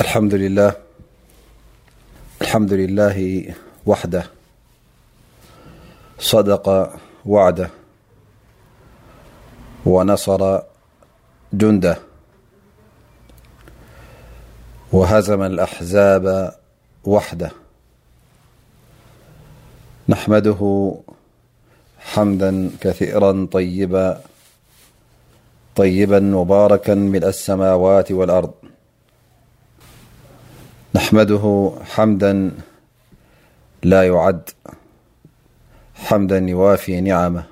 ملهالحمد لله وحده صدق وعده ونصر جنده وهزم الأحزاب وحده نحمده حمدا كثيرا بطيبا مباركا ملأ السماوات والأرض نحمده حمدا لا يعد حمدا يوافي نعمه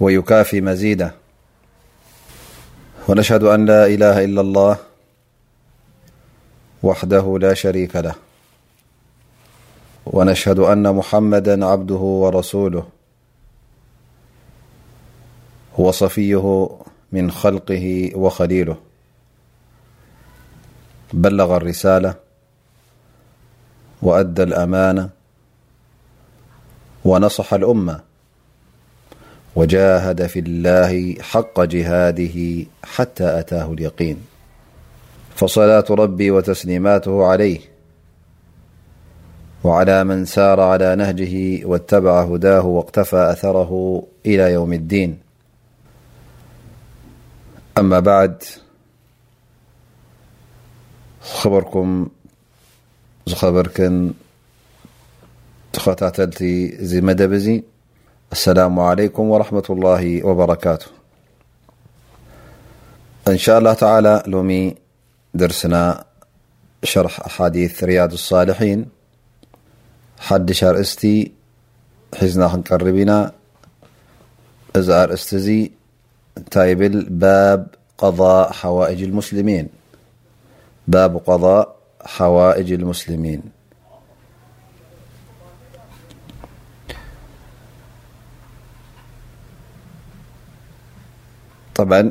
ويكافي مزيده ونشهد أن لا إله إلا الله وحده لا شريك له ونشهد أن محمدا عبده ورسوله وصفيه من خلقه وخليله بلغ الرسالة وأدى الأمانة ونصح الأمة وجاهد في الله حق جهاده حتى أتاه اليقين فصلاة ربي وتسليماته عليه وعلى من سار على نهجه واتبع هداه واقتفى أثره إلى يوم الدين أما بعد خبركم زخبركن تختاتلت زي مدب زي السلام عليكم ورحمة الله وبركاته إن شاء الله تعالى لومي درسنا شرح أحاديث رياض الصالحين حد شرأست حزنا خنقربينا از أرأست زي نتي بل باب قضاء حوائج المسلمين بضاء حوائج المسلمين طبع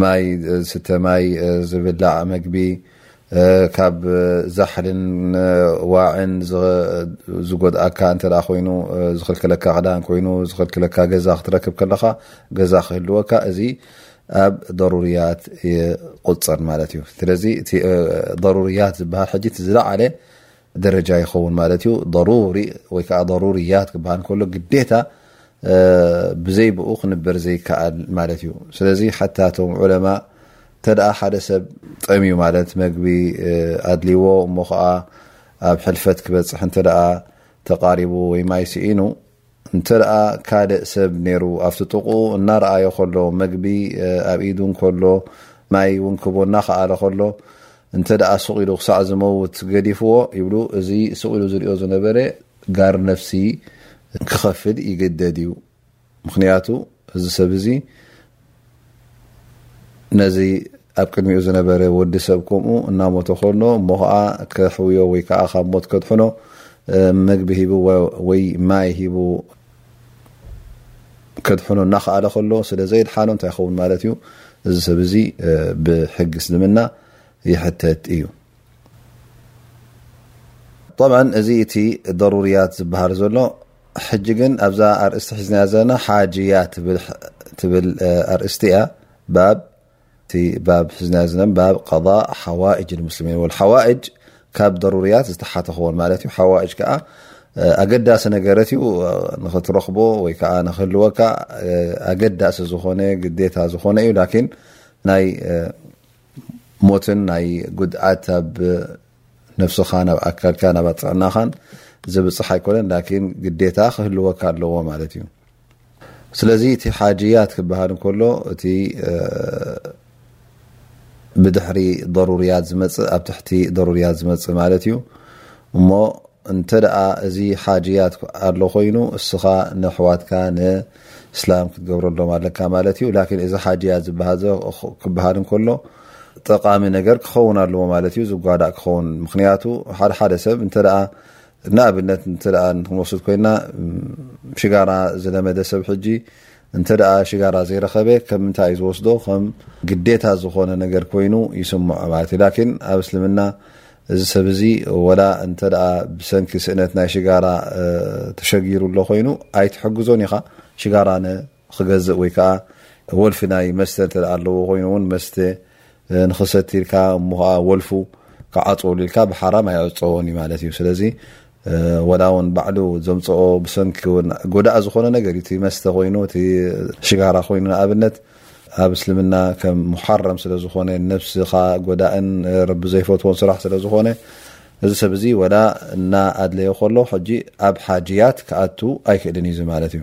ማይ ዝስተ ማይ፣ ዝብላዕ መግቢ ካብ ዛሕልን ዋዕን ዝጎድኣካ እንተ ኮይኑ፣ ዝኽልክለካ ክዳን ኮይኑ፣ ዝኽልክለካ ገዛ ክትረክብ ከለኻ ገዛ ክህልወካ እዚ ኣብ ضሩርያት ይቁፀር ማለት እዩ። ስለዚ እቲ ضሩርያት ዝበሃል ሕጂ እቲ ዝለዓለ ደረጃ ይኸውን ማለት እዩ። ضሩሪ ወይ ከዓ ضሩርያት ክበሃል ከሎ ግዴታ ብዘይብኡ ክንበር ዘይከኣል ማለት እዩ። ስለዚ ሓታ እቶም ዑለማ እንተ ደኣ ሓደ ሰብ ጠምዩ ማለት መግቢ ኣድልይዎ እሞ ከዓ ኣብ ሕልፈት ክበፅሕ እንተ ደኣ ተቓሪቡ ወይ ማይ ስኢኑ እንተ ካልእ ሰብ ነይሩ ኣብቲ ጥቕኡ እናረኣዮ ከሎ መግቢ ኣብ ኢዱ እንከሎ ማይ እውን ክህቦ እናኸኣለ ከሎ እንተ ስቕ ኢሉ ክሳዕ ዝመውት ገዲፍዎ ይብሉ እዚ ስቕ ኢሉ ዝሪኦ ዝነበረ ጋር ነፍሲ ክኸፍል ይግደድ እዩ ምክንያቱ እዚ ሰብ እዚ ነዚ ኣብ ቅድሚኡ ዝነበረ ወዲ ሰብ ከምኡ እናሞተ ኮኖ እሞ ከዓ ከሕውዮ ወይ ከዓ ካብ ሞት ከድሕኖ መግቢ ሂቡ ወይ ማይ ሂቡ ከድሕኖ እናክኣለ ከሎ ስለ ዘይድሓኖ እንታይ ይኸውን ማለት እዩ እዚ ሰብ እዚ ብሕጊ እስልምና ይሕተት እዩ ጠብዓ እዚ እቲ ደሩርያት ዝበሃል ዘሎ ሕጂ ግን ኣብዛ ኣርእስቲ ሒዝናያ ዘለና ሓጅያ ትብል ኣርእስቲ እያ ባብ እቲ ባብ ሒዝናዮ ዘለና ባብ ቀضء ሓዋእጅ ሙስሊሚን ወልሓዋእጅ ካብ ደሩርያት ዝተሓተ ክኾን ማለት እዩ ሓዋእጅ ከዓ ኣገዳሲ ነገረት እዩ ንክትረኽቦ ወይ ከዓ ንክህልወካ ኣገዳሲ ዝኾነ ግዴታ ዝኾነ እዩ ላኪን ናይ ሞትን ናይ ጉድኣት ኣብ ነብስኻ ናብ ኣካልካ ናብ ኣጥዕናኻን ዝብፅሕ ኣይኮነን ላኪን ግዴታ ክህልወካ ኣለዎ ማለት እዩ ስለዚ እቲ ሓጅያት ክበሃል እንከሎ እቲ ብድሕሪ ضሩርያት ዝመፅእ ኣብ ትሕቲ ضሩርያት ዝመፅእ ማለት እዩ እሞ እንተ ደኣ እዚ ሓጅያት ኣሎ ኮይኑ እስኻ ንኣሕዋትካ ንእስላም ክትገብረሎም ኣለካ ማለት እዩ ላኪን እዚ ሓጅያት ክበሃል እንከሎ ጠቃሚ ነገር ክኸውን ኣለዎ ማለት እዩ ዝጓዳእ ክኸውን ምክንያቱ ሓደ ሓደ ሰብ እንተ ንኣብነት ክንወስድ ኮይና ሽጋራ ዝለመደ ሰብ ሕጂ እንተ ሽጋራ ዘይረኸበ ከም ምንታይ እዩ ዝወስዶ ከም ግዴታ ዝኾነ ነገር ኮይኑ ይስምዖ ማለት እዩ ላኪን ኣብ እስልምና እዚ ሰብ እዚ ወላ እንተ ብሰንኪ ስእነት ናይ ሽጋራ ተሸጊሩ ኣሎ ኮይኑ ኣይትሕግዞን ኢኻ ሽጋራ ክገዝእ ወይ ከኣ ወልፊ ናይ መስተ እንተ ኣለዎ ኮይኑ ውን መስተ ንኽሰቲ ኢልካ እሞ ከኣ ወልፉ ክዓጽወሉ ኢልካ ብሓራም ኣይዕጸዎን እዩ ማለት እዩ ስለዚ ወላ ውን ባዕሉ ዘምፀኦ ብሰንኪ ን ጎዳእ ዝኾነ ነገር እቲ መስተ ኮይኑ እቲ ሽጋራ ኮይኑ ንኣብነት ኣብ እስልምና ከም ሙሓረም ስለ ዝኾነ ነብስኻ ጎዳእን ረቢ ዘይፈትዎን ስራሕ ስለ ዝኾነ እዚ ሰብ እዚ ወላ እና ኣድለየ ከሎ ሕጂ ኣብ ሓጅያት ክኣቱ ኣይክእልን እዩ ማለት እዩ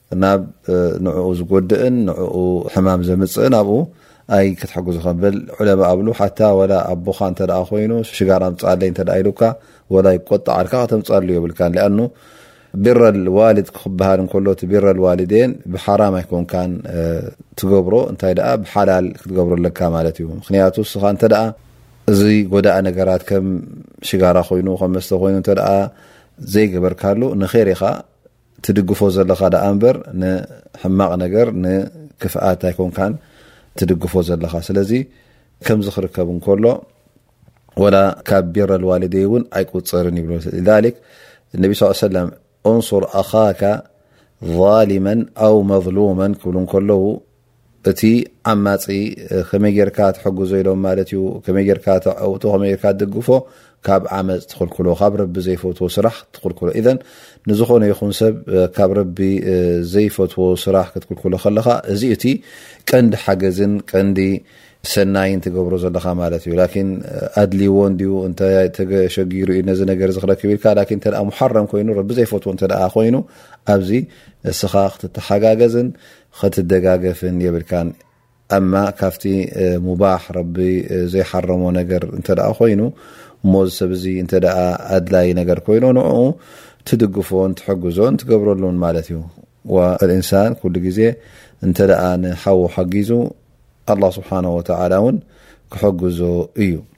ናብ ንዕኡ ዝጎድእን ንዕኡ ሕማም ዘምፅእን ኣብኡ ኣይ ክትሕግዙ ከምበል ዑለማ ኣብሉ ሓታ ወላ ኣቦኻ እንተ ኮይኑ ሽጋራ ምፃለይ እንተ ኢሉካ ወላ ይቆጣዓልካ ከተምፃሉ የብልካን ሊኣኑ ቢረል ዋልድ ክክበሃል እንከሎ እቲ ቢረል ዋልዴን ብሓራም ኣይኮንካን ትገብሮ እንታይ ደኣ ብሓላል ክትገብሮ ኣለካ ማለት እዩ ምክንያቱ እስኻ እንተ እዚ ጎዳኢ ነገራት ከም ሽጋራ ኮይኑ ከም መስተ ኮይኑ እተ ዘይገበርካሉ ንኼር ኢኻ ትድግፎ ዘለኻ ደኣ እምበር ንሕማቕ ነገር ንክፍኣት ኣይኮንካን ትድግፎ ዘለኻ ስለዚ ከምዚ ክርከብ እንከሎ ወላ ካብ ቢረል ዋልደይ እውን ኣይቁፅርን ይብሉ ሊክ ነቢ ስ ሰለም እንሱር ኣኻካ ዛሊመን ኣው መዝሉመን ክብሉ እንከለዉ እቲ ዓማፂ ከመይ ጌርካ ትሕግዞ ኢሎም ማለት እዩ ከመይ ጌርካ ተዐውቶ ከመይ ጌርካ ትድግፎ ካብ ዓመፅ ትኽልክሎ ካብ ረቢ ዘይፈትዎ ስራሕ ትኽልክሎ ኢዘን ንዝኾነ ይኹን ሰብ ካብ ረቢ ዘይፈትዎ ስራሕ ክትክልክሎ ከለኻ እዚ እቲ ቀንዲ ሓገዝን ቀንዲ ሰናይን ትገብሮ ዘለኻ ማለት እዩ ላኪን ኣድልዎ እንዲዩ እንተ ተሸጊሩ እዩ ነዚ ነገር እዚ ክረክብ ኢልካ ላኪን እንተ ሙሓረም ኮይኑ ረቢ ዘይፈትዎ እንተ ኮይኑ ኣብዚ እስኻ ክትተሓጋገዝን ኽትደጋገፍን የብልካን ኣማ ካብቲ ሙባሕ ረቢ ዘይሓረሞ ነገር እንተ ኮይኑ እሞ እዚ ሰብ እዚ እንተ ኣድላይ ነገር ኮይኑ ንኡ ትድግፎን ትሕግዞን ትገብረሉን ማለት እዩ ወእልእንሳን ኩሉ ግዜ እንተ ንሓዉ ሓጊዙ ኣላ ስብሓን ወተዓላ እውን ክሕግዞ እዩ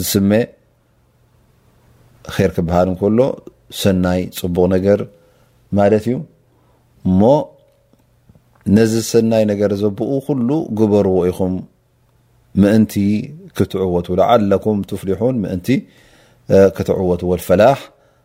ዝስመ ር ክበሃል እንከሎ ሰናይ ፅቡቕ ነገር ማለት እዩ እሞ ነዚ ሰናይ ነገር ዘብኡ ኩሉ ግበርዎ ኢኹም ምእንቲ ክትዕወቱ ዓለኩም ትፍሊሑን ምእንቲ ክትዕወትዎ ፈላሕ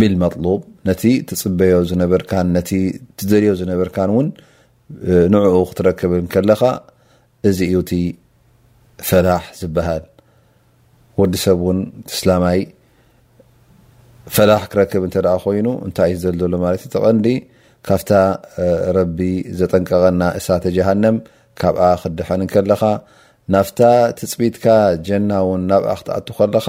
ቢልመጥሉብ ነቲ ትጽበዮ ዝነበርካን ነቲ ትደልዮ ዝነበርካን እውን ንዕኡ ክትረክብ ከለኻ እዚ እዩ እቲ ፈላሕ ዝበሃል ወዲ ሰብ እውን ትስላማይ ፈላሕ ክረክብ እንተ ኮይኑ እንታይ እዩ ዘልዘሎ ማለት እዩ ተቐንዲ ካብታ ረቢ ዘጠንቀቐና እሳተ ጀሃንም ካብኣ ክድሐን ከለኻ ናፍታ ትፅቢትካ ጀና እውን ናብኣ ክትኣቱ ከለኻ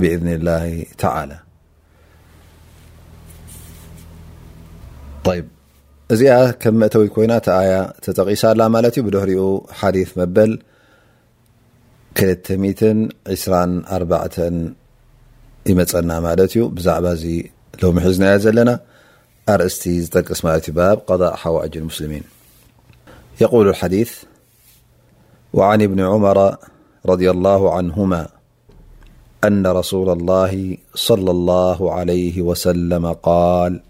ብእዝኒ ላሂ ተላ እዚኣ ከም መእተዊ ኮይና ተኣያ ተጠቂሳ ኣላ ማለት እዩ ብድሕሪኡ ሓዲ መበል ክልተትን ዕስራን ኣርባዕተን ይመፀና ማለት እዩ ብዛዕባ እዚ ሎሚ ሒዝናዮ ዘለና ኣርእስቲ ዝጠቅስ ማለት እዩ ባብ ቃ ሓዋእጅ ሙስልሚን የቁሉ ሓዲ ን እብኒ ዑመራ ረ ላሁ ዓንሁማ أن رسول الله صلى الله عليه وسلم قال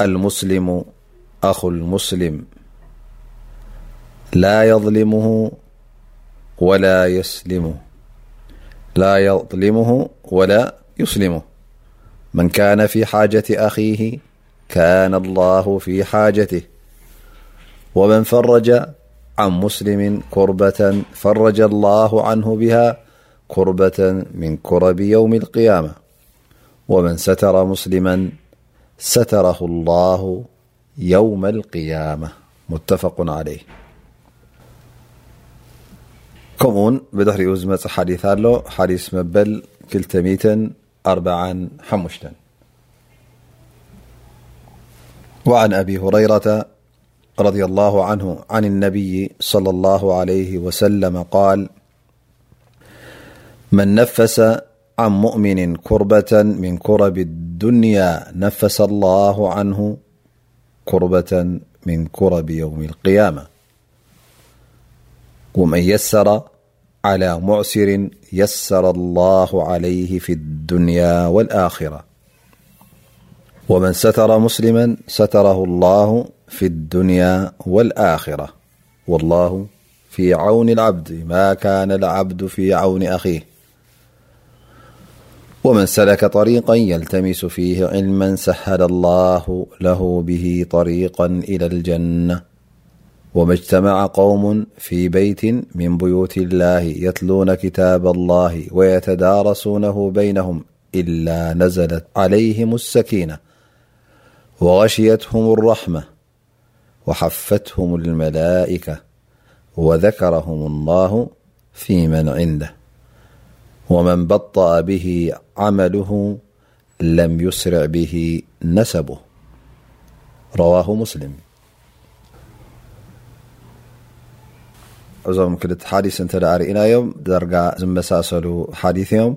المسلم أخ المسلم لا يظلمه ولا يسلمه من كان في حاجة أخيه كان الله في حاجته ومن فرج عن مسلم كربة فرج الله عنه بها كربة من كرب يوم القيامة ومن ستر مسلما ستره الله يوم القيامة متفق عليهمبل رضي الله عهعن النبي صلى الله عليه وسلم -قال من نفس عن مؤمن كربة من كرب الدنيا نفس الله عنه كربة من كرب يوم القيامة ومن يسر على معسر يسر الله عليه في الدنيا والآخرة ومن ستر مسلما ستره الله في الدنيا والآخرة والله في عون العبد ما كان العبد في عون أخيه ومن سلك طريقا يلتمس فيه علما سهل الله له به طريقا إلى الجنة وما اجتمع قوم في بيت من بيوت الله يتلون كتاب الله ويتدارسونه بينهم إلا نزلت عليهم السكينة وغشيتهم الرحمة وحفتهم الملائكة وذكرهم الله فيمن عنده ومن بطأ به عمله لم يسرع به نسبه رواه مسلم م كل حاديث نتعرئنا يم رجع مساسلو حاديث يم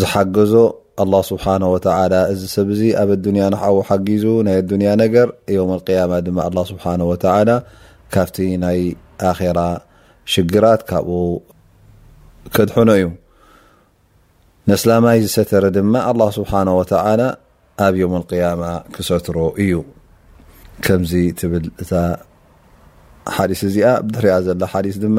ዝሓገዞ ኣላህ ስብሓነሁ ወተዓላ እዚ ሰብ እዚ ኣብ ኣዱንያ ንሓዉ ሓጊዙ ናይ ኣዱንያ ነገር የውም ኣልቅያማ ድማ ኣላህ ስብሓነሁ ወተዓላ ካብቲ ናይ ኣኼራ ሽግራት ካብኡ ከድሕኖ እዩ ነስላማይ ዝሰተረ ድማ ኣላህ ስብሓነሁ ወተዓላ ኣብ የውም ኣልቅያማ ክሰትሮ እዩ ከምዚ ትብል እታ ሓዲስ እዚኣ ብድሕሪኣ ዘላ ሓዲስ ድማ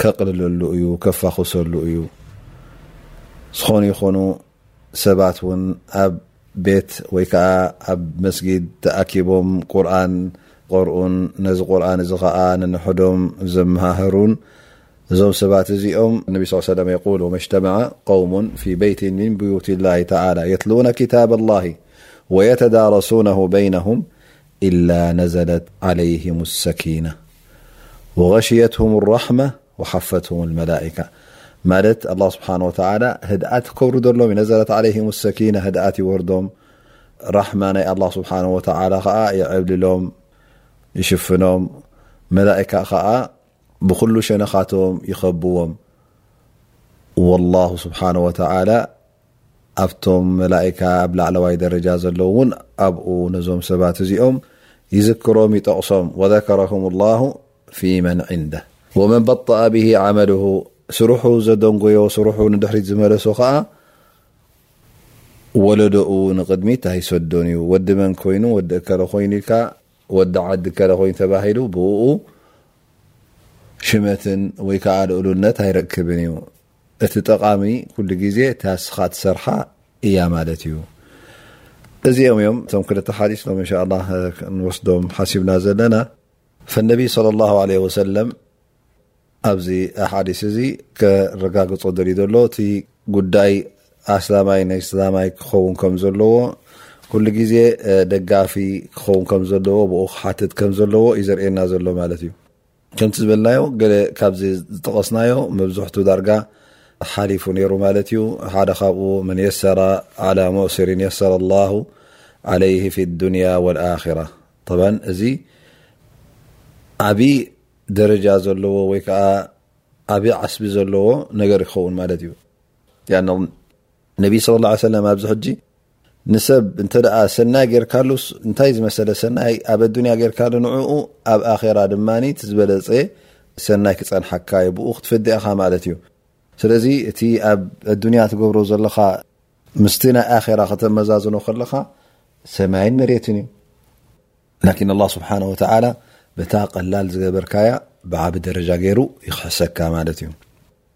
كقልለሉ እዩ كفخصሉ እዩ ዝኾن يኾن سባት ن ኣብ ቤت وي ك ኣብ مسجد أكቦም قرن غرኡ ዚ قرن ننحዶም زمههሩن ዞم سባ ዚኦም نبي صلى ع سل يقول وماجتمع قوم في بيت من بيت الله تعلى يتلون كتاب الله ويتدارسونه بينهم إنل عليه اسينةوغيهم الرحمة وحفته ائة الله سبانهوعلى ت كرمعليهم السينةت يورم رحمة ي الله سبانهوتعلى يعبللم يشفنم ملائك بل شنختم يخبوم والله سبحانه وتعالى ኣብቶም መላኢካ ኣብ ላዕለዋይ ደረጃ ዘለዉ እውን ኣብኡ ነዞም ሰባት እዚኦም ይዝክሮም ይጠቕሶም ወዘከረሁም ላሁ ፊ መን ዕንደ ወመን በጠኣ ብሂ ዓመልሁ ስርሑ ዘደንጎዮ ስርሑ ንድሕሪት ዝመለሶ ከዓ ወለዶኡ ንቕድሚት ኣይሰዶን እዩ ወዲ መን ኮይኑ ወዲ እከለ ኮይኑ ኢልካ ወዲ ዓዲ እከለ ኮይኑ ተባሂሉ ብኡ ሽመትን ወይ ከዓ ልእሉነት ኣይረክብን እዩ እቲ ጠቓሚ ኩሉ ግዜ እታ እስኻ ትሰርሓ እያ ማለት እዩ። እዚኦም እዮም እቶም ክልተ ሓዲስ ሎም እንሻላህ ክንወስዶም ሓሲብና ዘለና። ፈነቢ ሰለላሁ ዓለይሂ ወሰለም ኣብዚ ሓዲስ እዚ ከረጋግጾ ደልዩ ዘሎ እቲ ጉዳይ ኣስላማይ ናይ እስላማይ ክኸውን ከም ዘለዎ ኩሉ ግዜ ደጋፊ ክኸውን ከም ዘለዎ ብኡ ክሓትት ከም ዘለዎ እዩ ዘርእየና ዘሎ ማለት እዩ። ከምቲ ዝበልናዮ ገለ ካብዚ ዝጠቐስናዮ መብዝሕቱ ዳርጋ ሓሊፉ ነይሩ ማለት እዩ ሓደ ካብኡ መን የሰራ ዓላ ሙእስሪን የሰረ ላሁ ዓለይህ ፊ ዱንያ ወልኣራ ብ እዚ ዓብዪ ደረጃ ዘለዎ ወይ ከዓ ዓብዪ ዓስቢ ዘለዎ ነገር ይኸውን ማለት እዩ ነቢይ ስለ ላ ሰለም ኣብዚ ሕጂ ንሰብ እንተ ሰናይ ጌርካሉስ እንታይ ዝመሰለ ሰናይ ኣብ ኣዱንያ ጌርካሉ ንዕኡ ኣብ ኣኼራ ድማ ዝበለፀ ሰናይ ክፀንሓካ ዩ ብኡ ክትፈዲ ኢኻ ማለት እዩ ስለዚ እቲ ኣብ ኣዱንያ ትገብሮ ዘለኻ ምስቲ ናይ ኣራ ከተመዛዝኖ ከለኻ ሰማይን መሬትን እዩ ላኪን ኣላ ስብሓን ወተላ በታ ቀላል ዝገበርካያ ብዓቢ ደረጃ ገይሩ ይክሕሰካ ማለት እዩ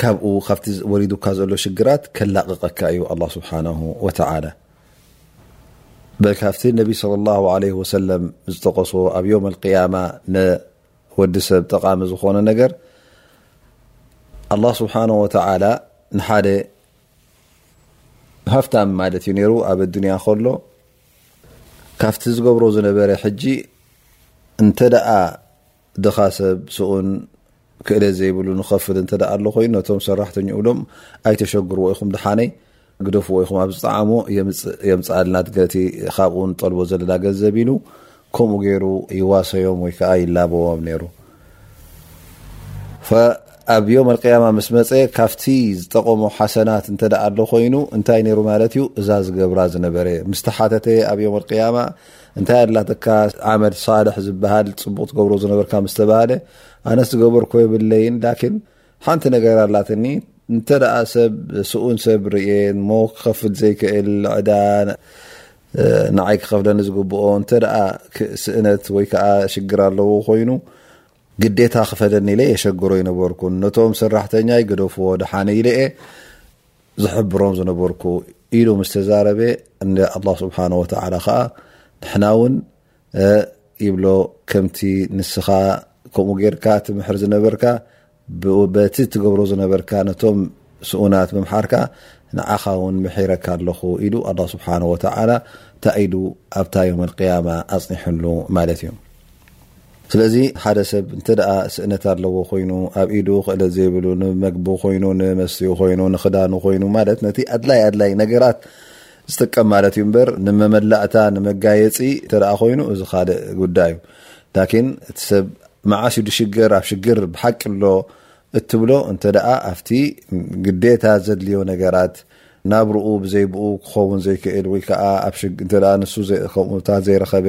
ካብኡ ካብቲ ወሪዱካ ዘሎ ሽግራት ከላቕቐካ እዩ ኣላህ ስብሓነሁ ወተዓላ። በል ካብቲ ነቢ ሰለላሁ ዓለይሂ ወሰለም ዝጠቐሶ ኣብ የውመል ቂያማ ንወዲ ሰብ ጠቓሚ ዝኾነ ነገር ኣላህ ስብሓነሁ ወተዓላ ንሓደ ሃፍታም ማለት እዩ ነይሩ ኣብ ኣዱንያ ከሎ ካብቲ ዝገብሮ ዝነበረ ሕጂ እንተ ደኣ ድኻ ሰብ ስኡን ክእለት ዘይብሉ ንኸፍል እንተ ኣሎ ኮይኑ ነቶም ሰራሕተኛ እብሎም ኣይተሸግርዎ ኢኹም ድሓነይ ግደፍዎ ኢኹም ኣብ ዝጠዓሞ የምፅኣልና ድገቲ ካብኡ ንጠልቦ ዘለና ገንዘብ ኢሉ ከምኡ ገይሩ ይዋሰዮም ወይ ከዓ ይላበዎም ነይሩ ኣብ ዮም ኣልቅያማ ምስ መፀ ካብቲ ዝጠቐሞ ሓሰናት እንተ ኣሎ ኮይኑ እንታይ ነይሩ ማለት እዩ እዛ ዝገብራ ዝነበረ ምስ ተሓተተ ኣብ ዮም ኣልቅያማ እንታይ ኣላትካ ኣመድ ሳልሕ ዝበሃል ፅቡቅ ትገብሮ ዝነበርካ ምስ ተባሃለ ኣነስ ዝገበርኮ የብለይን ላኪን ሓንቲ ነገር ኣላትኒ እንተ ሰብ ስኡን ሰብ ርኤ እሞ ክኸፍል ዘይክእል ዕዳ ንዓይ ክኸፍለኒ ዝግብኦ እንተ ስእነት ወይ ከዓ ሽግር ኣለዎ ኮይኑ ግዴታ ክፈለኒ ኢለ የሸግሮ ይነበርኩን ነቶም ሰራሕተኛይ ግደፍዎ ድሓነ ኢለየ ዝሕብሮም ዝነበርኩ ኢሉ ምስ ተዛረበ ኣላ ስብሓን ወተላ ከዓ ንሕና እውን ይብሎ ከምቲ ንስኻ ከምኡ ጌርካ ትምሕር ዝነበርካ በቲ ትገብሮ ዝነበርካ ነቶም ስኡናት ምምሓርካ ንዓኻ እውን ምሒረካ ኣለኹ ኢሉ ኣላ ስብሓን ወተላ ታኢሉ ኣብታ ዮም ኣልቅያማ ኣፅኒሕሉ ማለት እዩ ስለዚ ሓደ ሰብ እንተ ስእነት ኣለዎ ኮይኑ ኣብ ኢዱ ክእለት ዘይብሉ ንመግቢ ኮይኑ ንመስትኡ ኮይኑ ንክዳኑ ኮይኑ ማለት ነቲ ኣድላይ ኣድላይ ነገራት ዝጥቀም ማለት እዩ በር ንመመላእታ ንመጋየፂ እተ ኮይኑ እዚ ካልእ ጉዳይ እዩ ላኪን እቲ ሰብ መዓስ ዩ ድሽግር ኣብ ሽግር ብሓቂ ኣሎ እትብሎ እንተ ኣብቲ ግዴታ ዘድልዮ ነገራት ናብ ርኡ ብዘይብኡ ክኸውን ዘይክእል ወይከዓ ንሱ ከምኡታት ዘይረኸበ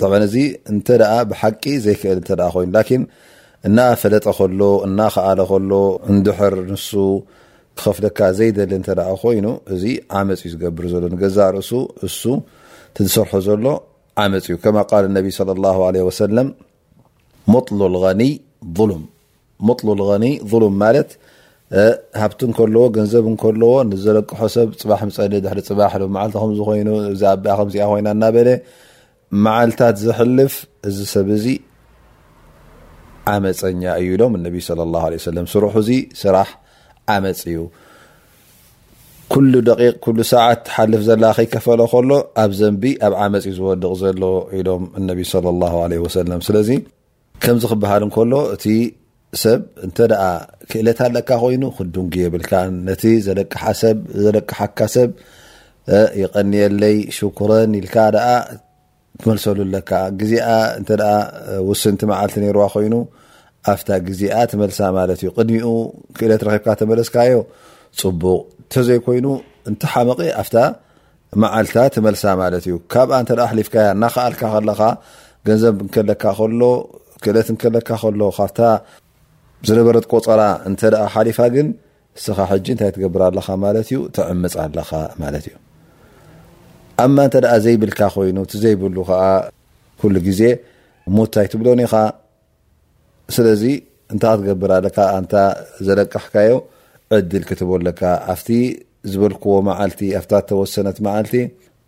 ጠመን እዚ እንተ ብሓቂ ዘይክእል እተ ኮይኑ ላኪን እና ፈለጠ ከሎ እና ከኣለ ከሎ እንድሕር ንሱ ክኸፍለካ ዘይደሊ እተ ኮይኑ እዚ ዓመፅ እዩ ዝገብር ዘሎ ንገዛ ርእሱ እሱ ትዝሰርሖ ዘሎ ዓመፅ እዩ ከማ ቃል ነቢ ለ ላ ለ ወሰለም ሙጥሉ ልገኒ ሉም ሙጥሉ ልገኒ ሉም ማለት ሃብቲ ከለዎ ገንዘብ ከለዎ ንዘረቅሖ ሰብ ፅባሕ ምፀሊ ድሕሪ ፅባሕ ሎ መዓልቲ ከምዚ ኮይኑ እዚ ኣኣ ከምዚኣ ኮይና እናበለ መዓልታት ዘሕልፍ እዚ ሰብ እዚ ዓመፀኛ እዩ ኢሎም እነቢ ለ ላ ሰለም ስርሑ እዚ ስራሕ ዓመፅ እዩ ኩሉ ደቂቅ ኩሉ ሰዓት ትሓልፍ ዘላ ከይከፈለ ከሎ ኣብ ዘንቢ ኣብ ዓመፅ እዩ ዝወድቕ ዘሎ ኢሎም እነቢ ለ ላ ለ ወሰለም ስለዚ ከምዚ ክበሃል እንከሎ እቲ ሰብ እንተ ክእለት ኣለካ ኮይኑ ክዱንግ የብልካ ነቲ ዘደቅሓካ ሰብ ይቀንየለይ ሽኩረን ኢልካ ኣ ትመልሰሉ ኣለካ ግዜኣ እንተ ውስንቲ መዓልቲ ነይርዋ ኮይኑ ኣብታ ግዜኣ ትመልሳ ማለት እዩ ቅድሚኡ ክእለት ረኪብካ ተመለስካዮ ፅቡቅ እንተዘይኮይኑ እንተሓመቂ ኣብታ መዓልታ ትመልሳ ማለት እዩ ካብኣ እተ ኣሕሊፍካያ እናክኣልካ ከለካ ገንዘብ ከለካ ከሎ ክእለት ከለካ ከሎ ካብታ ዝነበረት ቆፀራ እንተ ሓሊፋ ግን እስኻ ሕጂ እንታይ ትገብር ኣለኻ ማለት እዩ ትዕምጽ ኣለኻ ማለት እዩ ኣማ እንተ ዘይብልካ ኮይኑ እቲ ዘይብሉ ከዓ ኩሉ ግዜ ሙት ኣይትብሎን ኢኻ ስለዚ እንታይ ክትገብር ኣለካ ኣንታ ዘለቅሕካዮ ዕድል ክትቦ ኣለካ ኣብቲ ዝበልክዎ መዓልቲ ኣብታ ተወሰነት መዓልቲ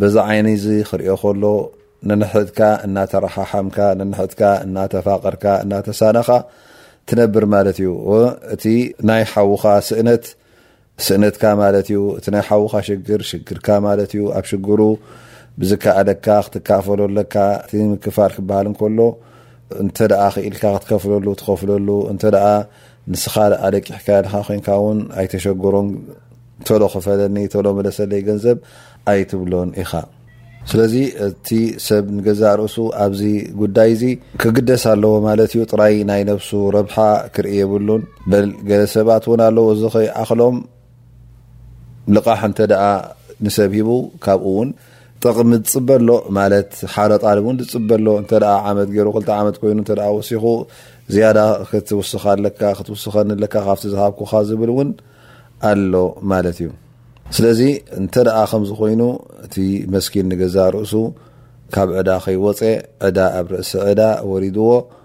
በዚ ዓይኒ'ዚ ክርእዮ ከሎ፣ ነንሕድካ እናተረሓሓምካ፣ ነንሕድካ እናተፋቐርካ፣ እናተሳነኻ ትነብር ማለት እዩ። እቲ ናይ ሓውኻ ስእነት፣ ስእነትካ ማለት እዩ። እቲ ናይ ሓውኻ ሽግር፣ ሽግርካ ማለት እዩ። ኣብ ሽግሩ ብዝከኣለካ ክትካፈሎ ኣለካ። እቲ ምክፋል ክበሃል እንከሎ፣ እንተደኣ ክኢልካ ክትከፍለሉ ትኸፍለሉ፣ እንተደኣ ንስኻ ኣለቂሕካያ ድኻ ኮንካ ውን ኣይተሸግሮን ቶሎ ክፈለኒ ቶሎ መለሰለይ ገንዘብ ኣይትብሎን ኢኻ ስለዚ እቲ ሰብ ንገዛእ ርእሱ ኣብዚ ጉዳይ እዚ ክግደስ ኣለዎ ማለት እዩ ጥራይ ናይ ነብሱ ረብሓ ክርኢ የብሉን በል ገለ ሰባት እውን ኣለዎ እዚ ከይኣክሎም ልቓሕ እንተ ንሰብ ሂቡ ካብኡ ውን ጥቕሚ ዝፅበሎ ማለት ሓደ ጣልብ ን ዝፅበሎ እተ ዓመት ገይሩ ክልተ ዓመት ኮይኑ ተ ወሲኹ ዝያዳ ክትውስኻ ኣለካ ክትውስኸኒ ኣለካ ካብቲ ዝሃብኩካ ዝብል እውን ኣሎ ማለት እዩ ስለዚ እንተ ከምዚ ኮይኑ እቲ መስኪን ንገዛ ርእሱ ካብ ዕዳ ከይወፀ ዕዳ ኣብ ርእሲ ዕዳ ወሪድዎ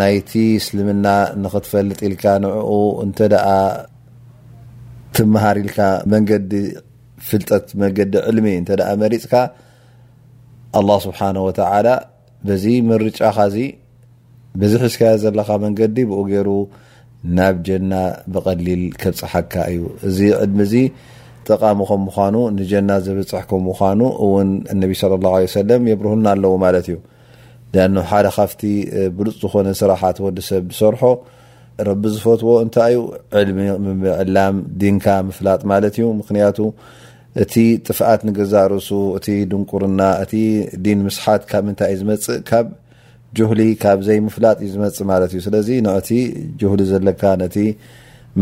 ናይቲ እስልምና ንክትፈልጥ ኢልካ ንዕኡ እንተ ትምሃር ኢልካ መንገዲ ፍልጠት መንገዲ ዕልሚ እተ መሪፅካ ኣላ ስብሓን ወተላ በዚ ምርጫኻ እዚ በዚ ሒዝካዮ ዘለካ መንገዲ ብኡ ገይሩ ናብ ጀና ብቀሊል ከብፅሓካ እዩ እዚ ዕድሚ እዚ ጠቃሚ ከም ምኳኑ ንጀና ዘብፅሕ ከም ምኳኑ እውን እነቢ ለ ላ ሰለም የብርህልና ኣለዉ ማለት እዩ ሊኣኑ ሓደ ካብቲ ብሉፅ ዝኾነ ስራሓት ወዲ ሰብ ዝሰርሖ ረቢ ዝፈትዎ እንታይ እዩ ዕልሚ ምምዕላም ዲንካ ምፍላጥ ማለት እዩ ምክንያቱ እቲ ጥፍኣት ንገዛእ ርእሱ እቲ ድንቁርና እቲ ዲን ምስሓት ካብ ምንታይ እዩ ዝመፅእ ካብ ጁህሊ ካብ ዘይምፍላጥ እዩ ዝመፅእ ማለት እዩ ስለዚ ነቲ ጁህሊ ዘለካ ነቲ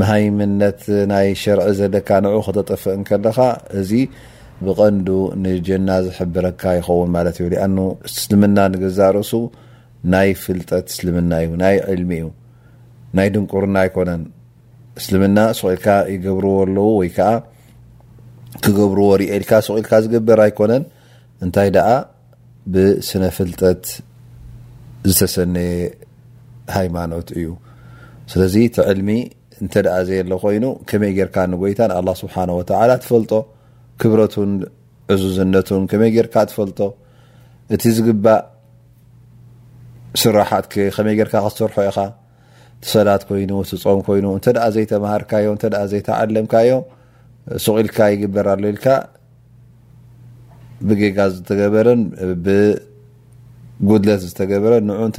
መሃይምነት ናይ ሸርዒ ዘለካ ንዑ ከተጥፍእ እንከለኻ እዚ ብቐንዱ ንጀና ዝሕብረካ ይኸውን ማለት እዩ ሊኣኑ እስልምና ንገዛ ርእሱ ናይ ፍልጠት እስልምና እዩ ናይ ዕልሚ እዩ ናይ ድንቁርና ኣይኮነን እስልምና ሱቂልካ ይገብርዎ ኣለዉ ወይ ከዓ ክገብርዎ ርኤልካ ሱቂልካ ዝግበር ኣይኮነን እንታይ ደኣ ብስነ ፍልጠት ዝተሰነየ ሃይማኖት እዩ ስለዚ እቲ ዕልሚ እንተ ዘየለ ኮይኑ ከመይ ጌርካ ንጎይታ ንኣላ ስብሓን ወተላ ትፈልጦ ክብረቱን ዕዙዝነቱን ከመይ ጌርካ ትፈልጦ እቲ ዝግባእ ስራሓት ከመይ ጌርካ ክትሰርሖ ኢኻ እቲ ሰላት ኮይኑ እቲ ጾም ኮይኑ እንተ ዘይተማሃርካዮ እተ ዘይተዓለምካዮ ሱቕ ኢልካ ይግበር ኣሎ ኢልካ ብጌጋ ዝተገበረን ብጉድለት ዝተገበረ ንዑ እተ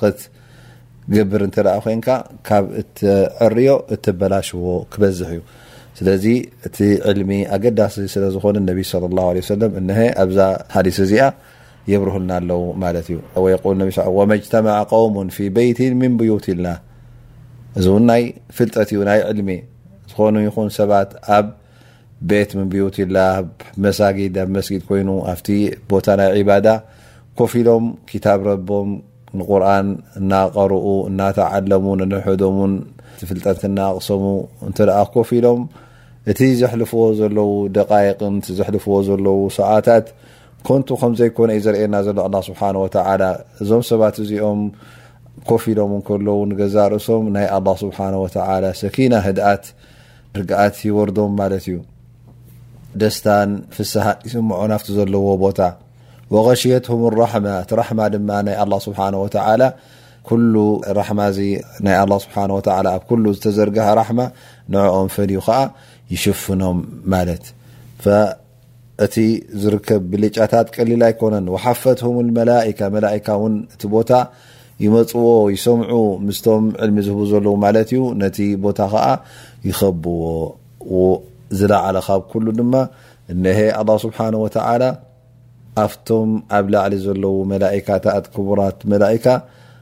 ክትገብር እተ ኮንካ ካብ እትዕርዮ እትበላሽዎ ክበዝሕ እዩ ስለዚ እቲ ዕልሚ ኣገዳሲ ስለዝኾነ ነቢ ለ ላ ሰለም እሀ ኣብዛ ሓዲስ እዚኣ የብርሁልና ኣለዉ ማለት እዩ ወየቁል ነቢ ስ ወመጅተማዓ ቀውሙ ፊ በይት ምን ብዩት ኢልና እዚ እውን ናይ ፍልጠት እዩ ናይ ዕልሚ ዝኾኑ ይኹን ሰባት ኣብ ቤት ምን ብዩት ኢላ ኣብ መሳጊድ ኣብ መስጊድ ኮይኑ ኣብቲ ቦታ ናይ ዒባዳ ኮፍ ኢሎም ክታብ ረቦም ንቁርን እናቀርኡ እናተዓለሙ ንንሕዶምን ፍልጠት እናቅሰሙ እንተ ኮፍ ኢሎም እቲ ዘሕልፍዎ ዘለዉ ደቃይቅን ዘሕልፍዎ ዘለዉ ሰዓታት ኮንቱ ከም ዘይኮነ እዩ ዘርእየና ዘሎ ኣላ ስብሓን ወተዓላ እዞም ሰባት እዚኦም ኮፍ ኢሎም እንከለዉ ንገዛእ ርእሶም ናይ ኣላ ስብሓን ወተዓላ ሰኪና ህድኣት ርግኣት ይወርዶም ማለት እዩ ደስታን ፍስሃ ይስምዖ ናብቲ ዘለዎ ቦታ ወቀሽየትሁም ራሕማ እቲ ራሕማ ድማ ናይ ኣላ ስብሓን ወተዓላ ኩሉ ራሕማ እዚ ናይ ኣላ ስብሓን ወተዓላ ኣብ ኩሉ ዝተዘርግሐ ራሕማ ንዕኦም ፈልዩ ከዓ ይሽፍኖም ማለት እቲ ዝርከብ ብልጫታት ቀሊል ኣይኮነን ወሓፈትሁም ልመላካ መላካ ውን እቲ ቦታ ይመፅዎ ይሰምዑ ምስቶም ዕልሚ ዝህቡ ዘለዉ ማለት እዩ ነቲ ቦታ ከዓ ይኸብዎ ዝለዓለ ካብ ኩሉ ድማ እነሀ ኣላ ስብሓን ወተላ ኣብቶም ኣብ ላዕሊ ዘለዉ መላካታት ክቡራት መላካ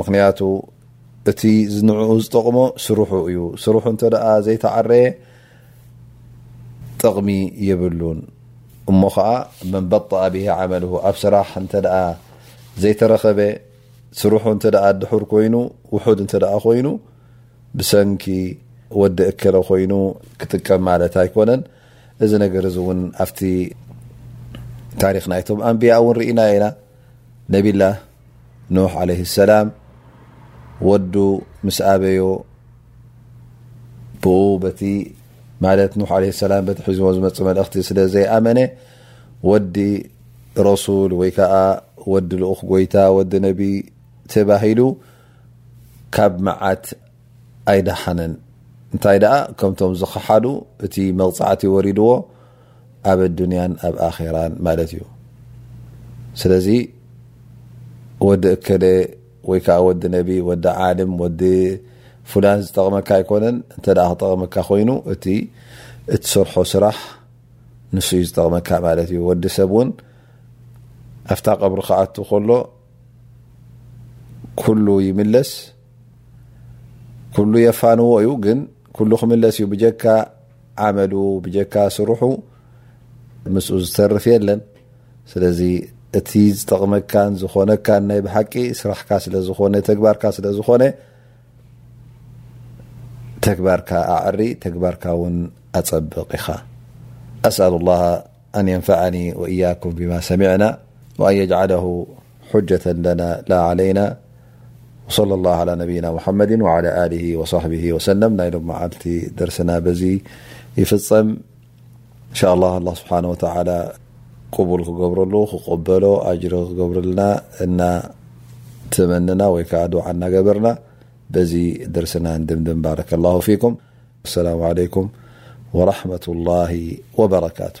ምክንያቱ እቲ ንዕኡ ዝጠቕሞ ስርሑ እዩ ስርሑ እንተ ዘይተዓረየ ጥቕሚ የብሉን እሞ ከዓ መን በጣኣ ብሂ ዓመል ኣብ ስራሕ እንተ ዘይተረኸበ ስርሑ እተ ድሑር ኮይኑ ውሑድ እተ ኮይኑ ብሰንኪ ወዲ እከለ ኮይኑ ክጥቀም ማለት ኣይኮነን እዚ ነገር እዚ እውን ኣብቲ ታሪክ ናይቶም ኣንብያ እውን ርኢና ኢና ነቢላ ኖህ ዓለይሂ ሰላም ወዱ ምስ ኣበዮ ብኡ በቲ ማለት ኖህ ዓለይሂ ሰላም በቲ ሒዝዎ ዝመጽእ መልእኽቲ ስለ ዘይኣመነ ወዲ ረሱል ወይ ከዓ ወዲ ልኡኽ ጎይታ ወዲ ነቢ ተባሂሉ ካብ መዓት ኣይደሓነን እንታይ ደኣ ከምቶም ዝኸሓዱ እቲ መቕጻዕቲ ወሪድዎ ኣብ ኣዱንያን ኣብ ኣኼራን ማለት እዩ ስለዚ ወዲ እከለ ወይ ከዓ ወዲ ነቢ ወዲ ዓልም ወዲ ፉላን ዝጠቕመካ ኣይኮነን እንተ ክጠቕመካ ኮይኑ እቲ እትሰርሖ ስራሕ ንሱ እዩ ዝጠቕመካ ማለት እዩ ወዲ ሰብ እውን ኣብታ ቀብሪ ክኣቱ ከሎ ኩሉ ይምለስ ኩሉ የፋንዎ እዩ ግን ኩሉ ክምለስ እዩ ብጀካ ዓመሉ ብጀካ ስርሑ ምስኡ ዝተርፍ የለን ስለዚ እቲ ዝጠቕመካን ዝኾነካን ናይ ብሓቂ ስራሕካ ስለዝኾነ ተግባርካ ስለዝኾነ ተግባርካ ኣዕሪ ተግባርካ ውን ኣፀብቕ ኢኻ ኣስኣሉ ላ أن ينفعني وإيكم بما سمعن وأن يجعله حجة لا علين صلى اله عى ح وع وص سل م معل درس يف اله الله سبحنه وتعلى قبل برل قبل أجر برل ن ن ي دوع ن قبرن بذي درسنان دمدم بارك الله فيكم السلام عليكم ورحمة الله وبركاته